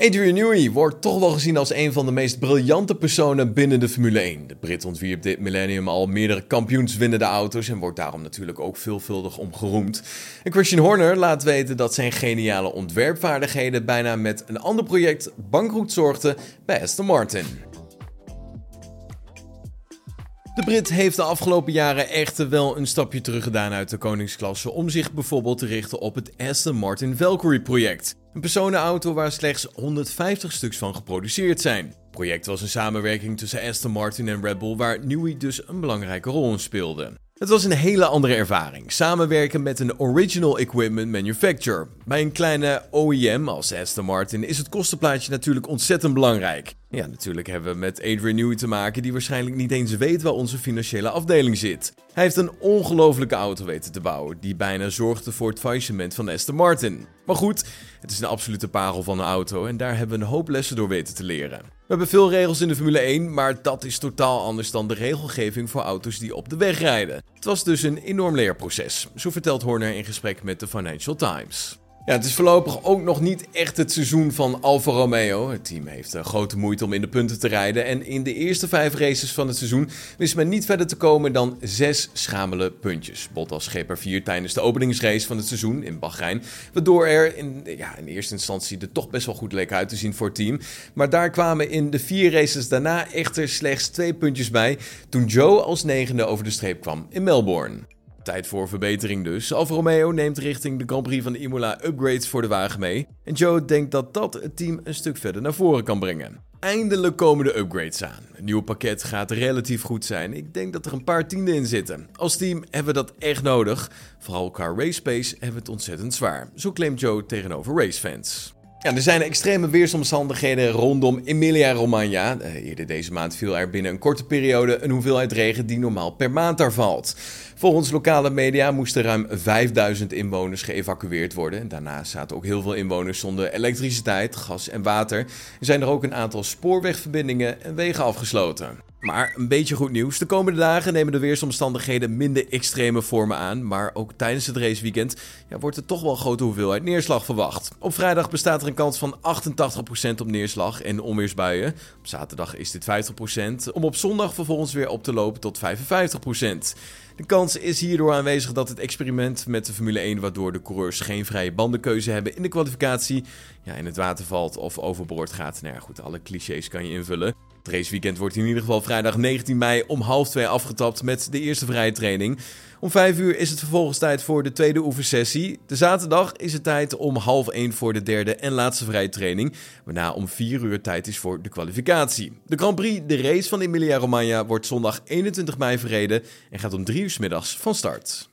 Adrian Newey wordt toch wel gezien als een van de meest briljante personen binnen de Formule 1. De Brit ontwierp dit millennium al meerdere kampioenswinnende auto's en wordt daarom natuurlijk ook veelvuldig om geroemd. En Christian Horner laat weten dat zijn geniale ontwerpvaardigheden bijna met een ander project bankroet zorgden bij Aston Martin. De Brit heeft de afgelopen jaren echter wel een stapje terug gedaan uit de koningsklasse om zich bijvoorbeeld te richten op het Aston Martin Valkyrie project. Een personenauto waar slechts 150 stuks van geproduceerd zijn. Het project was een samenwerking tussen Aston Martin en Red Bull waar Newey dus een belangrijke rol in speelde. Het was een hele andere ervaring, samenwerken met een original equipment manufacturer. Bij een kleine OEM als Aston Martin is het kostenplaatje natuurlijk ontzettend belangrijk. Ja, natuurlijk hebben we met Adrian Newey te maken die waarschijnlijk niet eens weet waar onze financiële afdeling zit. Hij heeft een ongelofelijke auto weten te bouwen die bijna zorgde voor het faillissement van Aston Martin. Maar goed, het is een absolute parel van een auto en daar hebben we een hoop lessen door weten te leren. We hebben veel regels in de Formule 1, maar dat is totaal anders dan de regelgeving voor auto's die op de weg rijden. Het was dus een enorm leerproces, zo vertelt Horner in gesprek met de Financial Times. Ja, het is voorlopig ook nog niet echt het seizoen van Alfa Romeo. Het team heeft uh, grote moeite om in de punten te rijden. En in de eerste vijf races van het seizoen wist men niet verder te komen dan zes schamele puntjes. Bottas greep er vier tijdens de openingsrace van het seizoen in Bahrein. Waardoor er in, ja, in eerste instantie er toch best wel goed leek uit te zien voor het team. Maar daar kwamen in de vier races daarna echter slechts twee puntjes bij. Toen Joe als negende over de streep kwam in Melbourne. Tijd voor verbetering dus. Alfa Romeo neemt richting de Grand Prix van de Imola upgrades voor de wagen mee. En Joe denkt dat dat het team een stuk verder naar voren kan brengen. Eindelijk komen de upgrades aan. Het nieuwe pakket gaat relatief goed zijn. Ik denk dat er een paar tienden in zitten. Als team hebben we dat echt nodig. Vooral qua race pace hebben we het ontzettend zwaar. Zo claimt Joe tegenover racefans. Ja, er zijn extreme weersomstandigheden rondom Emilia-Romagna. Eh, eerder deze maand viel er binnen een korte periode een hoeveelheid regen die normaal per maand daar valt. Volgens lokale media moesten ruim 5000 inwoners geëvacueerd worden. En daarnaast zaten ook heel veel inwoners zonder elektriciteit, gas en water. Er zijn er ook een aantal spoorwegverbindingen en wegen afgesloten. Maar een beetje goed nieuws. De komende dagen nemen de weersomstandigheden minder extreme vormen aan. Maar ook tijdens het raceweekend ja, wordt er toch wel een grote hoeveelheid neerslag verwacht. Op vrijdag bestaat er een kans van 88% op neerslag en onweersbuien. Op zaterdag is dit 50%. Om op zondag vervolgens weer op te lopen tot 55%. De kans is hierdoor aanwezig dat het experiment met de Formule 1, waardoor de coureurs geen vrije bandenkeuze hebben in de kwalificatie, ja, in het water valt of overboord gaat. Nou goed, alle clichés kan je invullen. Het raceweekend wordt in ieder geval vrijdag 19 mei om half twee afgetapt met de eerste vrije training. Om 5 uur is het vervolgens tijd voor de tweede oefensessie. De zaterdag is het tijd om half 1 voor de derde en laatste vrije training. Waarna om 4 uur tijd is voor de kwalificatie. De Grand Prix, de race van Emilia-Romagna, wordt zondag 21 mei verreden en gaat om 3 uur middags van start.